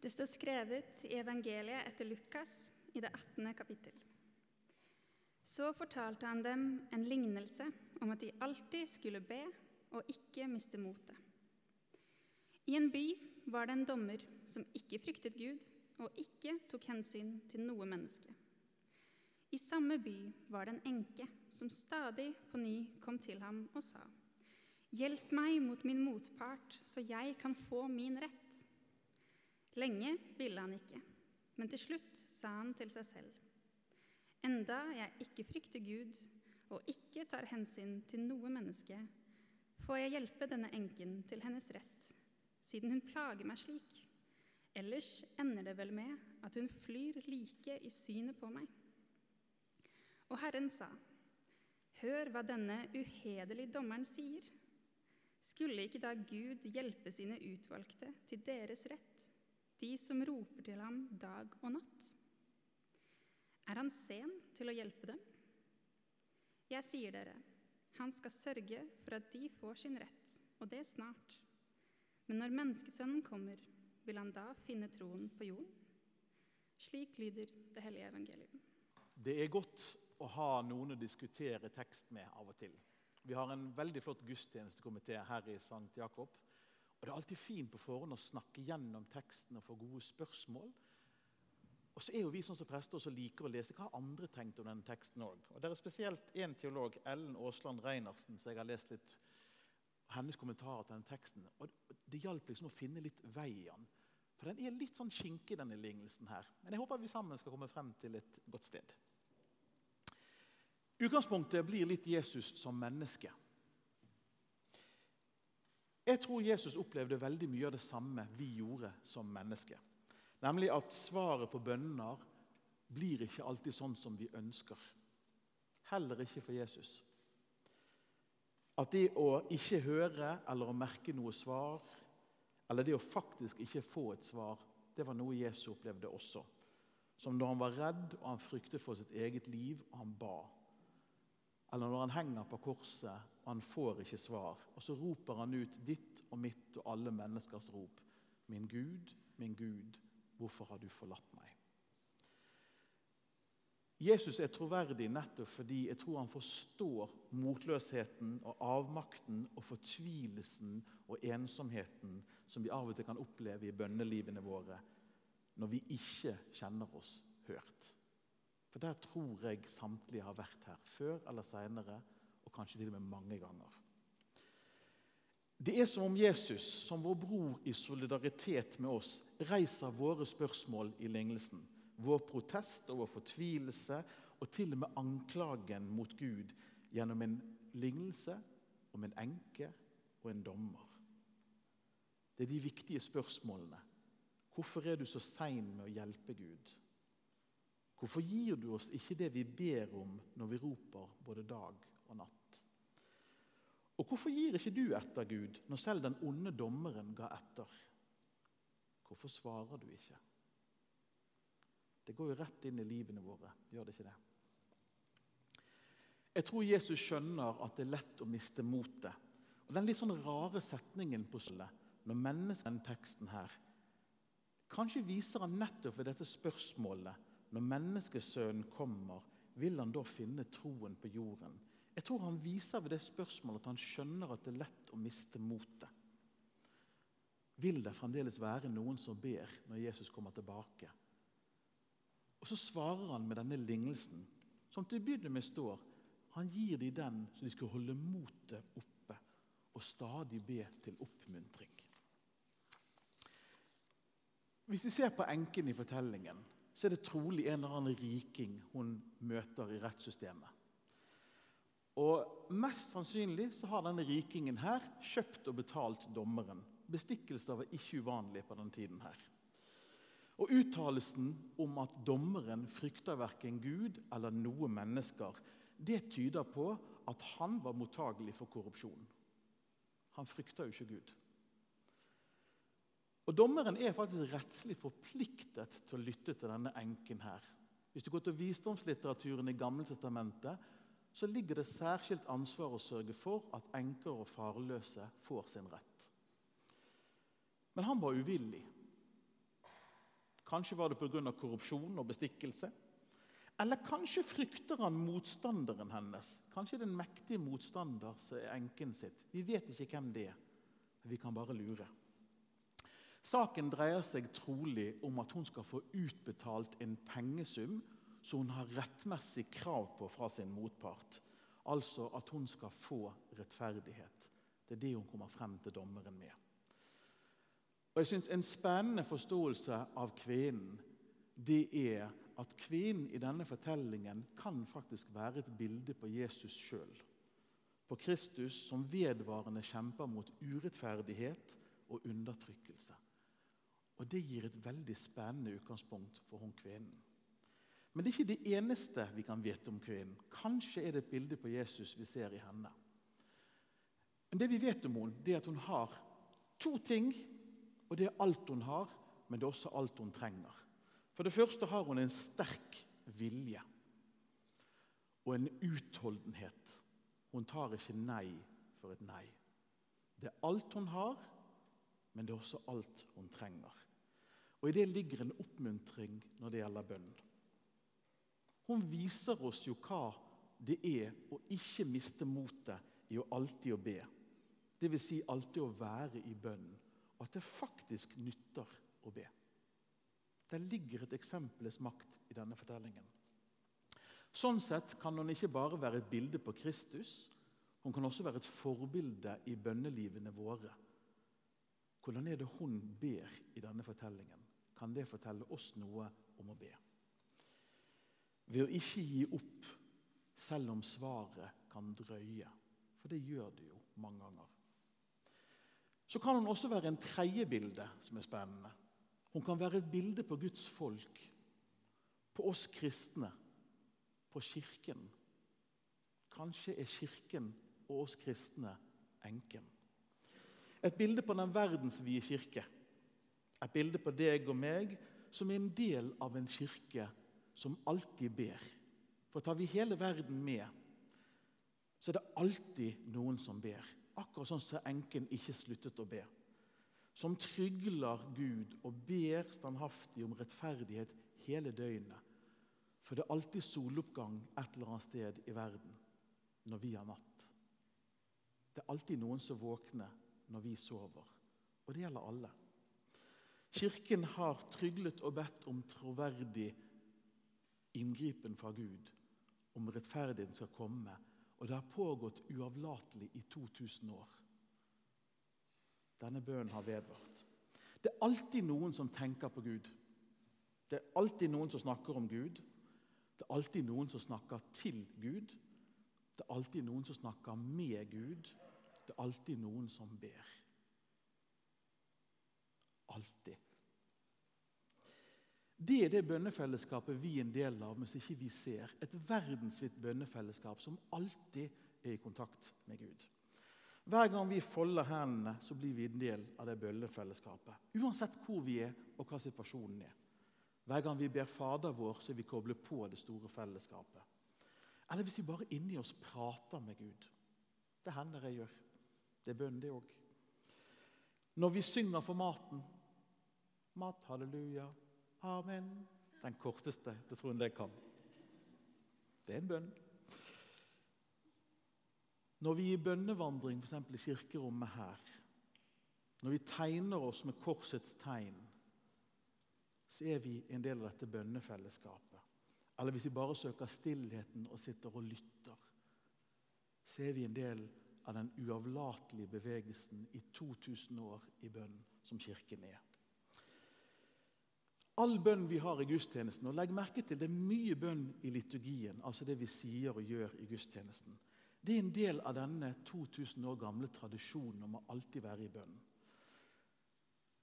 Det står skrevet i evangeliet etter Lukas i det 18. kapittel. Så fortalte han dem en lignelse om at de alltid skulle be og ikke miste motet. I en by var det en dommer som ikke fryktet Gud og ikke tok hensyn til noe menneske. I samme by var det en enke som stadig på ny kom til ham og sa:" Hjelp meg mot min motpart, så jeg kan få min rett. Lenge ville han ikke, men til slutt sa han til seg selv. Enda jeg ikke frykter Gud og ikke tar hensyn til noe menneske, får jeg hjelpe denne enken til hennes rett, siden hun plager meg slik. Ellers ender det vel med at hun flyr like i synet på meg. Og Herren sa, Hør hva denne uhederlige dommeren sier. Skulle ikke da Gud hjelpe sine utvalgte til deres rett, de som roper til ham dag og natt? Er han sen til å hjelpe dem? Jeg sier dere, han skal sørge for at de får sin rett, og det snart. Men når Menneskesønnen kommer, vil han da finne troen på jorden? Slik lyder det hellige evangelium. Det er godt å ha noen å diskutere tekst med av og til. Vi har en veldig flott gudstjenestekomité her i St. Jakob. Og Det er alltid fint på forhånd å snakke gjennom teksten og få gode spørsmål. Og så er jo vi sånn som prester også liker å lese hva har andre tenkt om denne teksten òg. Det er spesielt én teolog, Ellen Aasland Reinersen, som jeg har lest litt hennes kommentarer til denne teksten. Og Det hjalp liksom å finne litt vei i den. For den er litt sånn kinkig, denne lignelsen her. Men jeg håper vi sammen skal komme frem til et godt sted. Utgangspunktet blir litt Jesus som menneske. Jeg tror Jesus opplevde veldig mye av det samme vi gjorde som menneske. Nemlig at svaret på bønner blir ikke alltid sånn som vi ønsker. Heller ikke for Jesus. At det å ikke høre eller å merke noe svar, eller det å faktisk ikke få et svar, det var noe Jesus opplevde også. Som når han var redd og han fryktet for sitt eget liv, og han ba. Eller når han henger på korset han får ikke svar. Og så roper han ut ditt og mitt og alle menneskers rop. Min Gud, min Gud, hvorfor har du forlatt meg? Jesus er troverdig nettopp fordi jeg tror han forstår motløsheten og avmakten og fortvilelsen og ensomheten som vi av og til kan oppleve i bønnelivene våre når vi ikke kjenner oss hørt. For der tror jeg samtlige har vært her før eller seinere, og kanskje til og med mange ganger. Det er som om Jesus, som vår bror i solidaritet med oss, reiser våre spørsmål i lignelsen. Vår protest og vår fortvilelse og til og med anklagen mot Gud gjennom en lignelse om en enke og en dommer. Det er de viktige spørsmålene. Hvorfor er du så sein med å hjelpe Gud? Hvorfor gir du oss ikke det vi ber om når vi roper både dag og natt? Og hvorfor gir ikke du etter, Gud, når selv den onde dommeren ga etter? Hvorfor svarer du ikke? Det går jo rett inn i livene våre, gjør det ikke det? Jeg tror Jesus skjønner at det er lett å miste motet. Og Den litt sånn rare setningen på sølvet når mennesket teksten her, Kanskje viser han nettopp ved dette spørsmålet når menneskesønnen kommer, vil han da finne troen på jorden? Jeg tror han viser ved det spørsmålet at han skjønner at det er lett å miste motet. Vil det fremdeles være noen som ber når Jesus kommer tilbake? Og Så svarer han med denne lignelsen, som til å begynne med står Han gir dem den så de skal holde motet oppe og stadig be til oppmuntring. Hvis vi ser på enken i fortellingen, så er det trolig en eller annen riking hun møter i rettssystemet. Og Mest sannsynlig så har denne rikingen her kjøpt og betalt dommeren. Bestikkelser var ikke uvanlig på den tiden. her. Og Uttalelsen om at dommeren frykter verken Gud eller noe mennesker, det tyder på at han var mottagelig for korrupsjon. Han frykter jo ikke Gud. Og Dommeren er faktisk rettslig forpliktet til å lytte til denne enken. her. Hvis du går til visdomslitteraturen i Gammeltestamentet, så ligger det særskilt ansvar å sørge for at enker og farløse får sin rett. Men han var uvillig. Kanskje var det pga. korrupsjon og bestikkelse. Eller kanskje frykter han motstanderen hennes. Kanskje den mektige motstander er enken sitt. Vi vet ikke hvem det er. Vi kan bare lure. Saken dreier seg trolig om at hun skal få utbetalt en pengesum som hun har rettmessig krav på fra sin motpart. Altså at hun skal få rettferdighet. Det er det hun kommer frem til dommeren med. Og jeg synes En spennende forståelse av kvinnen det er at kvinnen i denne fortellingen kan faktisk være et bilde på Jesus sjøl. På Kristus som vedvarende kjemper mot urettferdighet og undertrykkelse. Og Det gir et veldig spennende utgangspunkt for hun kvinnen. Men det er ikke det eneste vi kan vite om kvinnen. Kanskje er det et bilde på Jesus vi ser i henne. Men det vi vet om henne, det er at hun har to ting. Og det er alt hun har, men det er også alt hun trenger. For det første har hun en sterk vilje og en utholdenhet. Hun tar ikke nei for et nei. Det er alt hun har, men det er også alt hun trenger. Og I det ligger en oppmuntring når det gjelder bønn. Hun viser oss jo hva det er å ikke miste motet i å alltid å be. Dvs. Si alltid å være i bønnen. og at det faktisk nytter å be. Det ligger et eksempelets makt i denne fortellingen. Sånn sett kan hun ikke bare være et bilde på Kristus, hun kan også være et forbilde i bønnelivene våre. Hvordan er det hun ber i denne fortellingen? Kan det fortelle oss noe om å be? Ved å ikke gi opp selv om svaret kan drøye. For det gjør det jo mange ganger. Så kan hun også være en tredje bilde som er spennende. Hun kan være et bilde på Guds folk, på oss kristne, på Kirken. Kanskje er Kirken og oss kristne enken. Et bilde på den verdensvide kirke. Et bilde på deg og meg som er en del av en kirke som alltid ber. For tar vi hele verden med, så er det alltid noen som ber. Akkurat sånn som enken ikke sluttet å be. Som trygler Gud og ber standhaftig om rettferdighet hele døgnet. For det er alltid soloppgang et eller annet sted i verden når vi har natt. Det er alltid noen som våkner når vi sover. Og det gjelder alle. Kirken har tryglet og bedt om troverdig inngripen fra Gud om rettferdigheten skal komme. Og det har pågått uavlatelig i 2000 år. Denne bønnen har vedvart. Det er alltid noen som tenker på Gud. Det er alltid noen som snakker om Gud. Det er alltid noen som snakker til Gud. Det er alltid noen som snakker med Gud. Det er alltid noen som ber. Alltid. Det er det bønnefellesskapet vi er en del av, mens ikke vi ser. Et verdensvidt bønnefellesskap som alltid er i kontakt med Gud. Hver gang vi folder hendene, så blir vi en del av det bønnefellesskapet. Uansett hvor vi er og hva situasjonen er. Hver gang vi ber Fader vår, så er vi koblet på det store fellesskapet. Eller hvis vi bare inni oss prater med Gud. Det hender jeg gjør. Det er bønn, det òg. Når vi synger for maten Mat, halleluja, Amen. Den korteste tror jeg det kan. Det er en bønn. Når vi i bønnevandring, f.eks. i kirkerommet her, når vi tegner oss med korsets tegn, så er vi en del av dette bønnefellesskapet. Eller hvis vi bare søker stillheten og sitter og lytter, så er vi en del av den uavlatelige bevegelsen i 2000 år i bønn som Kirken er. All bønn vi har i gudstjenesten og legg merke til Det er mye bønn i liturgien, altså det vi sier og gjør i gudstjenesten. Det er en del av denne 2000 år gamle tradisjonen om å alltid være i bønn.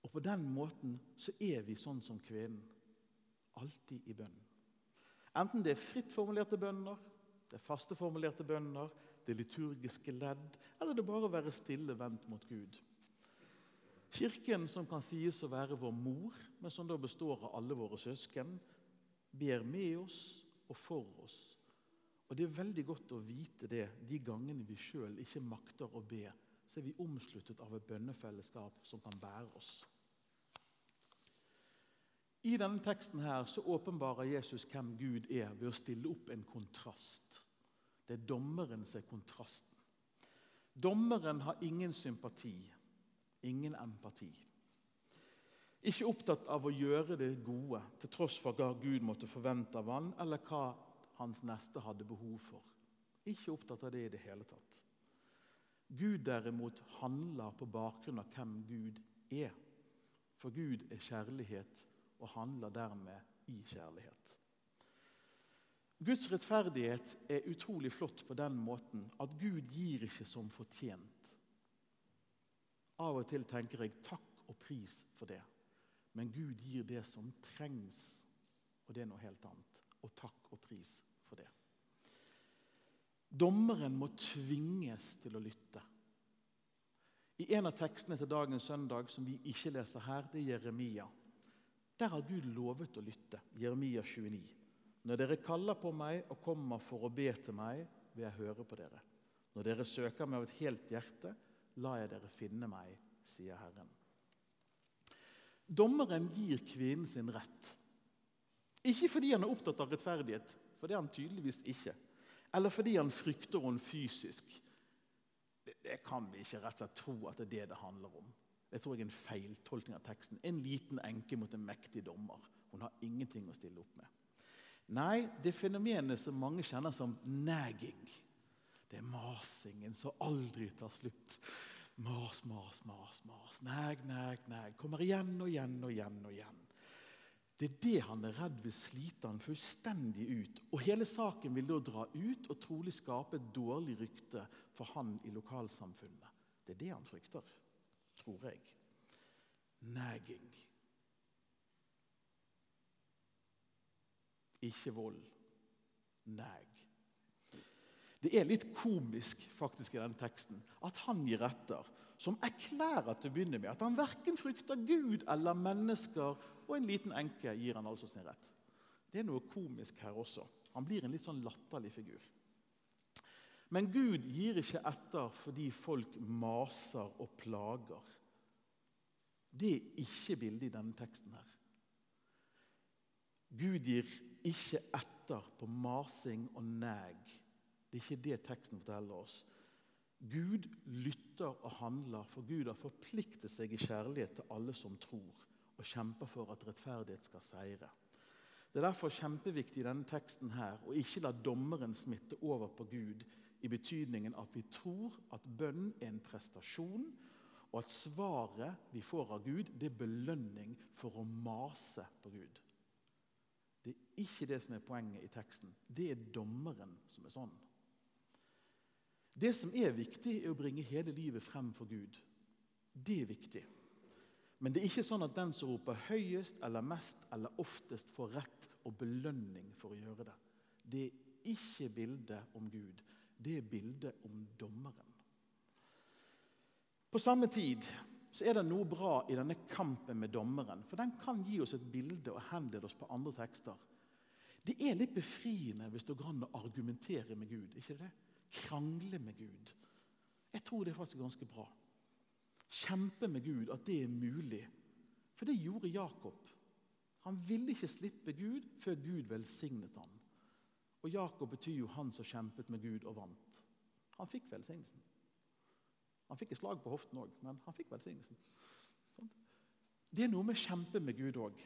Og På den måten så er vi sånn som kvinnen. Alltid i bønn. Enten det er fritt formulerte bønner, det er faste formulerte bønner, det er liturgiske ledd, eller det er bare å være stille vendt mot Gud. Kirken, som kan sies å være vår mor, men som da består av alle våre søsken, ber med oss og for oss. Og Det er veldig godt å vite det de gangene vi sjøl ikke makter å be. Så er vi omsluttet av et bønnefellesskap som kan bære oss. I denne teksten her så åpenbarer Jesus hvem Gud er, ved å stille opp en kontrast. Det er dommeren som er kontrasten. Dommeren har ingen sympati, ingen empati. Ikke opptatt av å gjøre det gode, til tross for hva Gud måtte forvente av han, eller hva hans neste hadde behov for. Ikke opptatt av det i det hele tatt. Gud derimot handler på bakgrunn av hvem Gud er. For Gud er kjærlighet og handler dermed i kjærlighet. Guds rettferdighet er utrolig flott på den måten at Gud gir ikke som fortjent. Av og til tenker jeg takk og pris for det. Men Gud gir det som trengs, og det er noe helt annet. Og takk og pris for det. Dommeren må tvinges til å lytte. I en av tekstene til dagens søndag som vi ikke leser her, det er Jeremia. Der har Gud lovet å lytte. Jeremia 29. Når dere kaller på meg og kommer for å be til meg, vil jeg høre på dere. Når dere søker meg av et helt hjerte, la jeg dere finne meg, sier Herren. Dommeren gir kvinnen sin rett. Ikke fordi han er opptatt av rettferdighet, for det er han tydeligvis ikke. Eller fordi han frykter henne fysisk. Det, det, kan vi ikke rett og slett tro at det er det det handler om. Det tror jeg er en feiltolkning av teksten. En liten enke mot en mektig dommer. Hun har ingenting å stille opp med. Nei, det fenomenet som mange kjenner som nagging. Det er masingen som aldri tar slutt. Mas, mas, mas, mas. Neg, neg, neg. Kommer igjen og igjen og igjen og igjen. Det er det han er redd vil slite han fullstendig ut. Og Hele saken vil da dra ut og trolig skape et dårlig rykte for han i lokalsamfunnet. Det er det han frykter, tror jeg. Neging. Ikke vold. Nag. Det er litt komisk faktisk i denne teksten at han gir etter, som erklærer til å begynne med at han verken frykter Gud eller mennesker og en liten enke gir han altså sin rett. Det er noe komisk her også. Han blir en litt sånn latterlig figur. Men Gud gir ikke etter fordi folk maser og plager. Det er ikke bildet i denne teksten her. Gud gir ikke etter på masing og neg. Det er ikke det teksten forteller oss. Gud lytter og handler, for Gud har forpliktet seg i kjærlighet til alle som tror og kjemper for at rettferdighet skal seire. Det er derfor kjempeviktig i denne teksten her å ikke la dommeren smitte over på Gud i betydningen at vi tror at bønn er en prestasjon, og at svaret vi får av Gud, det er belønning for å mase på Gud. Det er ikke det som er poenget i teksten. Det er dommeren som er sånn. Det som er viktig, er å bringe hele livet frem for Gud. Det er viktig. Men det er ikke sånn at den som roper høyest eller mest eller oftest, får rett og belønning for å gjøre det. Det er ikke bildet om Gud. Det er bildet om dommeren. På samme tid så er det noe bra i denne kampen med dommeren. For den kan gi oss et bilde og henlede oss på andre tekster. Det er litt befriende hvis det går an å argumentere med Gud. ikke det? Krangle med Gud. Jeg tror det er faktisk ganske bra kjempe med Gud at det er mulig. For det gjorde Jakob. Han ville ikke slippe Gud før Gud velsignet ham. Og Jakob betyr jo han som kjempet med Gud og vant. Han fikk velsignelsen. Han fikk et slag på hoften òg, men han fikk velsignelsen. Det er noe med å kjempe med Gud òg.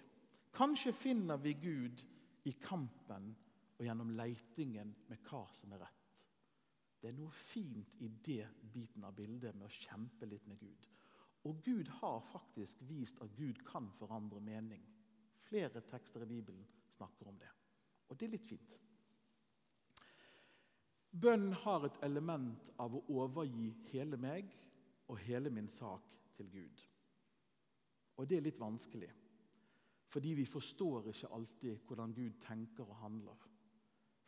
Kanskje finner vi Gud i kampen og gjennom leitingen med hva som er rett. Det er noe fint i det biten av bildet med å kjempe litt med Gud. Og Gud har faktisk vist at Gud kan forandre mening. Flere tekster i Bibelen snakker om det. Og det er litt fint. Bønn har et element av å overgi hele meg og hele min sak til Gud. Og det er litt vanskelig, fordi vi forstår ikke alltid hvordan Gud tenker og handler.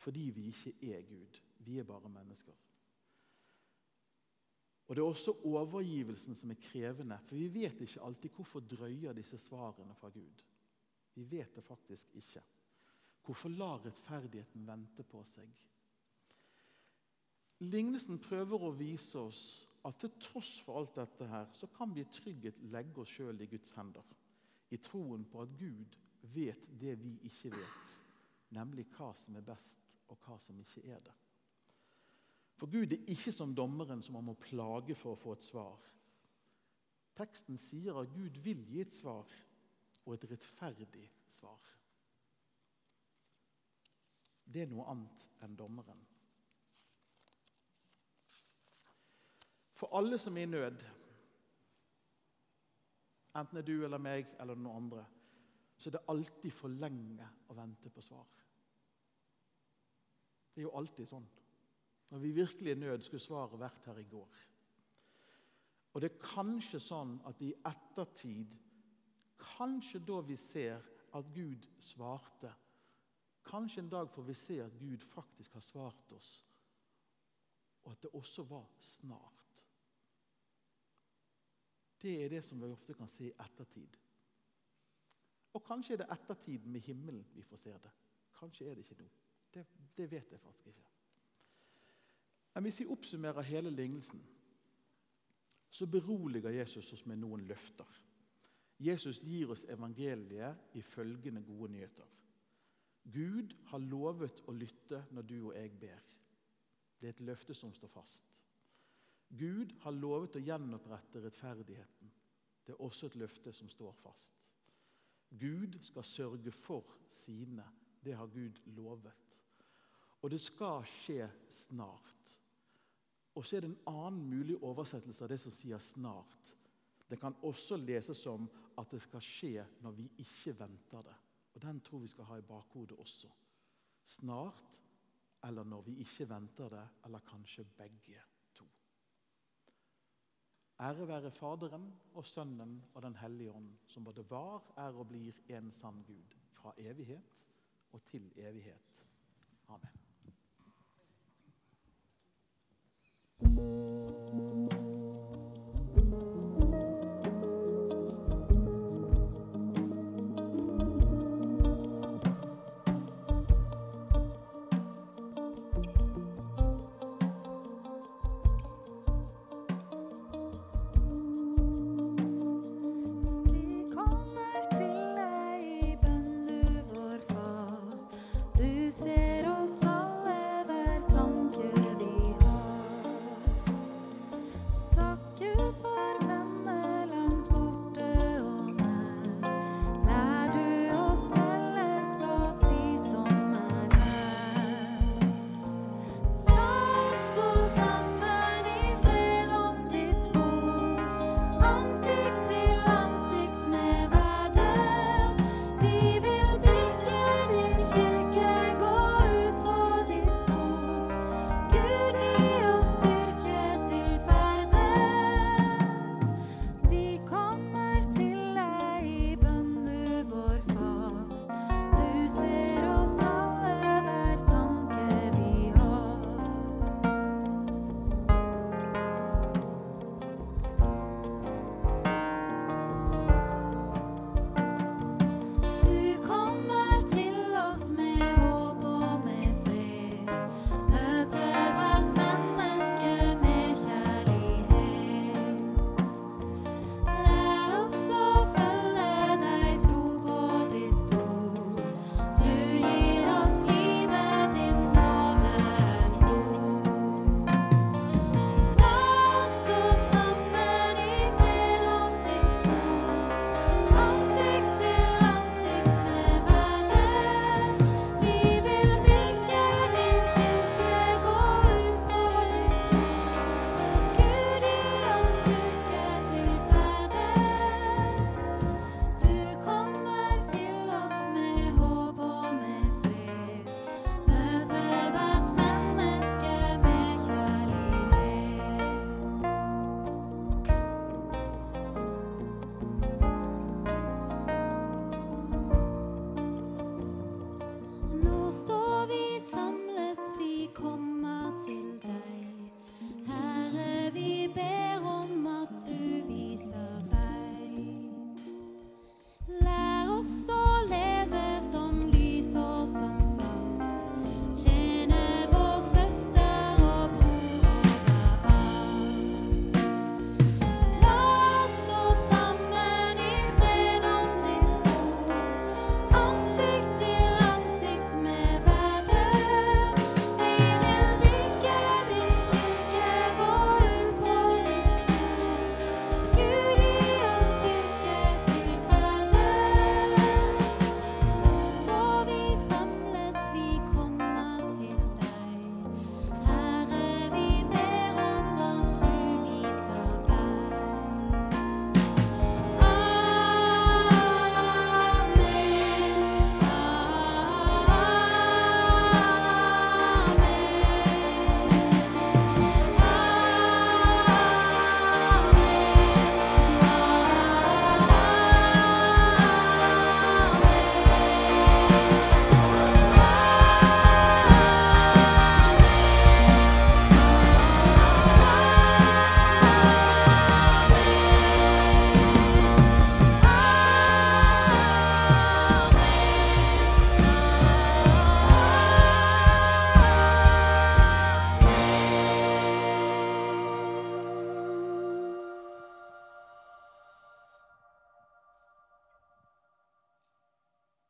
Fordi vi ikke er Gud. Vi er bare mennesker. Og Det er også overgivelsen som er krevende, for vi vet ikke alltid hvorfor drøyer disse svarene fra Gud. Vi vet det faktisk ikke. Hvorfor lar rettferdigheten vente på seg? Lignelsen prøver å vise oss at til tross for alt dette her, så kan vi i trygghet legge oss sjøl i Guds hender. i troen på at Gud vet det vi ikke vet, nemlig hva som er best, og hva som ikke er det. For Gud er ikke som dommeren som man må plage for å få et svar. Teksten sier at Gud vil gi et svar, og et rettferdig svar. Det er noe annet enn dommeren. For alle som er i nød, enten det er du eller meg eller noen andre, så er det alltid for lenge å vente på svar. Det er jo alltid sånn. Når vi virkelig i nød, skulle svaret vært her i går. Og det er kanskje sånn at i ettertid, kanskje da vi ser at Gud svarte Kanskje en dag får vi se at Gud faktisk har svart oss, og at det også var snart. Det er det som vi ofte kan se i ettertid. Og kanskje er det ettertiden med himmelen vi får se det. Kanskje er det ikke nå. Det, det vet jeg faktisk ikke. Men hvis vi oppsummerer hele lignelsen, så beroliger Jesus oss med noen løfter. Jesus gir oss evangeliet i følgende gode nyheter. Gud har lovet å lytte når du og jeg ber. Det er et løfte som står fast. Gud har lovet å gjenopprette rettferdigheten. Det er også et løfte som står fast. Gud skal sørge for sine. Det har Gud lovet. Og det skal skje snart. Og så er det en annen mulig oversettelse av det som sier 'snart'. Det kan også leses som at det skal skje når vi ikke venter det. Og Den tror vi skal ha i bakhodet også. Snart eller når vi ikke venter det, eller kanskje begge to. Ære være Faderen og Sønnen og Den hellige ånd, som både var, er og blir en sann Gud, fra evighet og til evighet. Amen.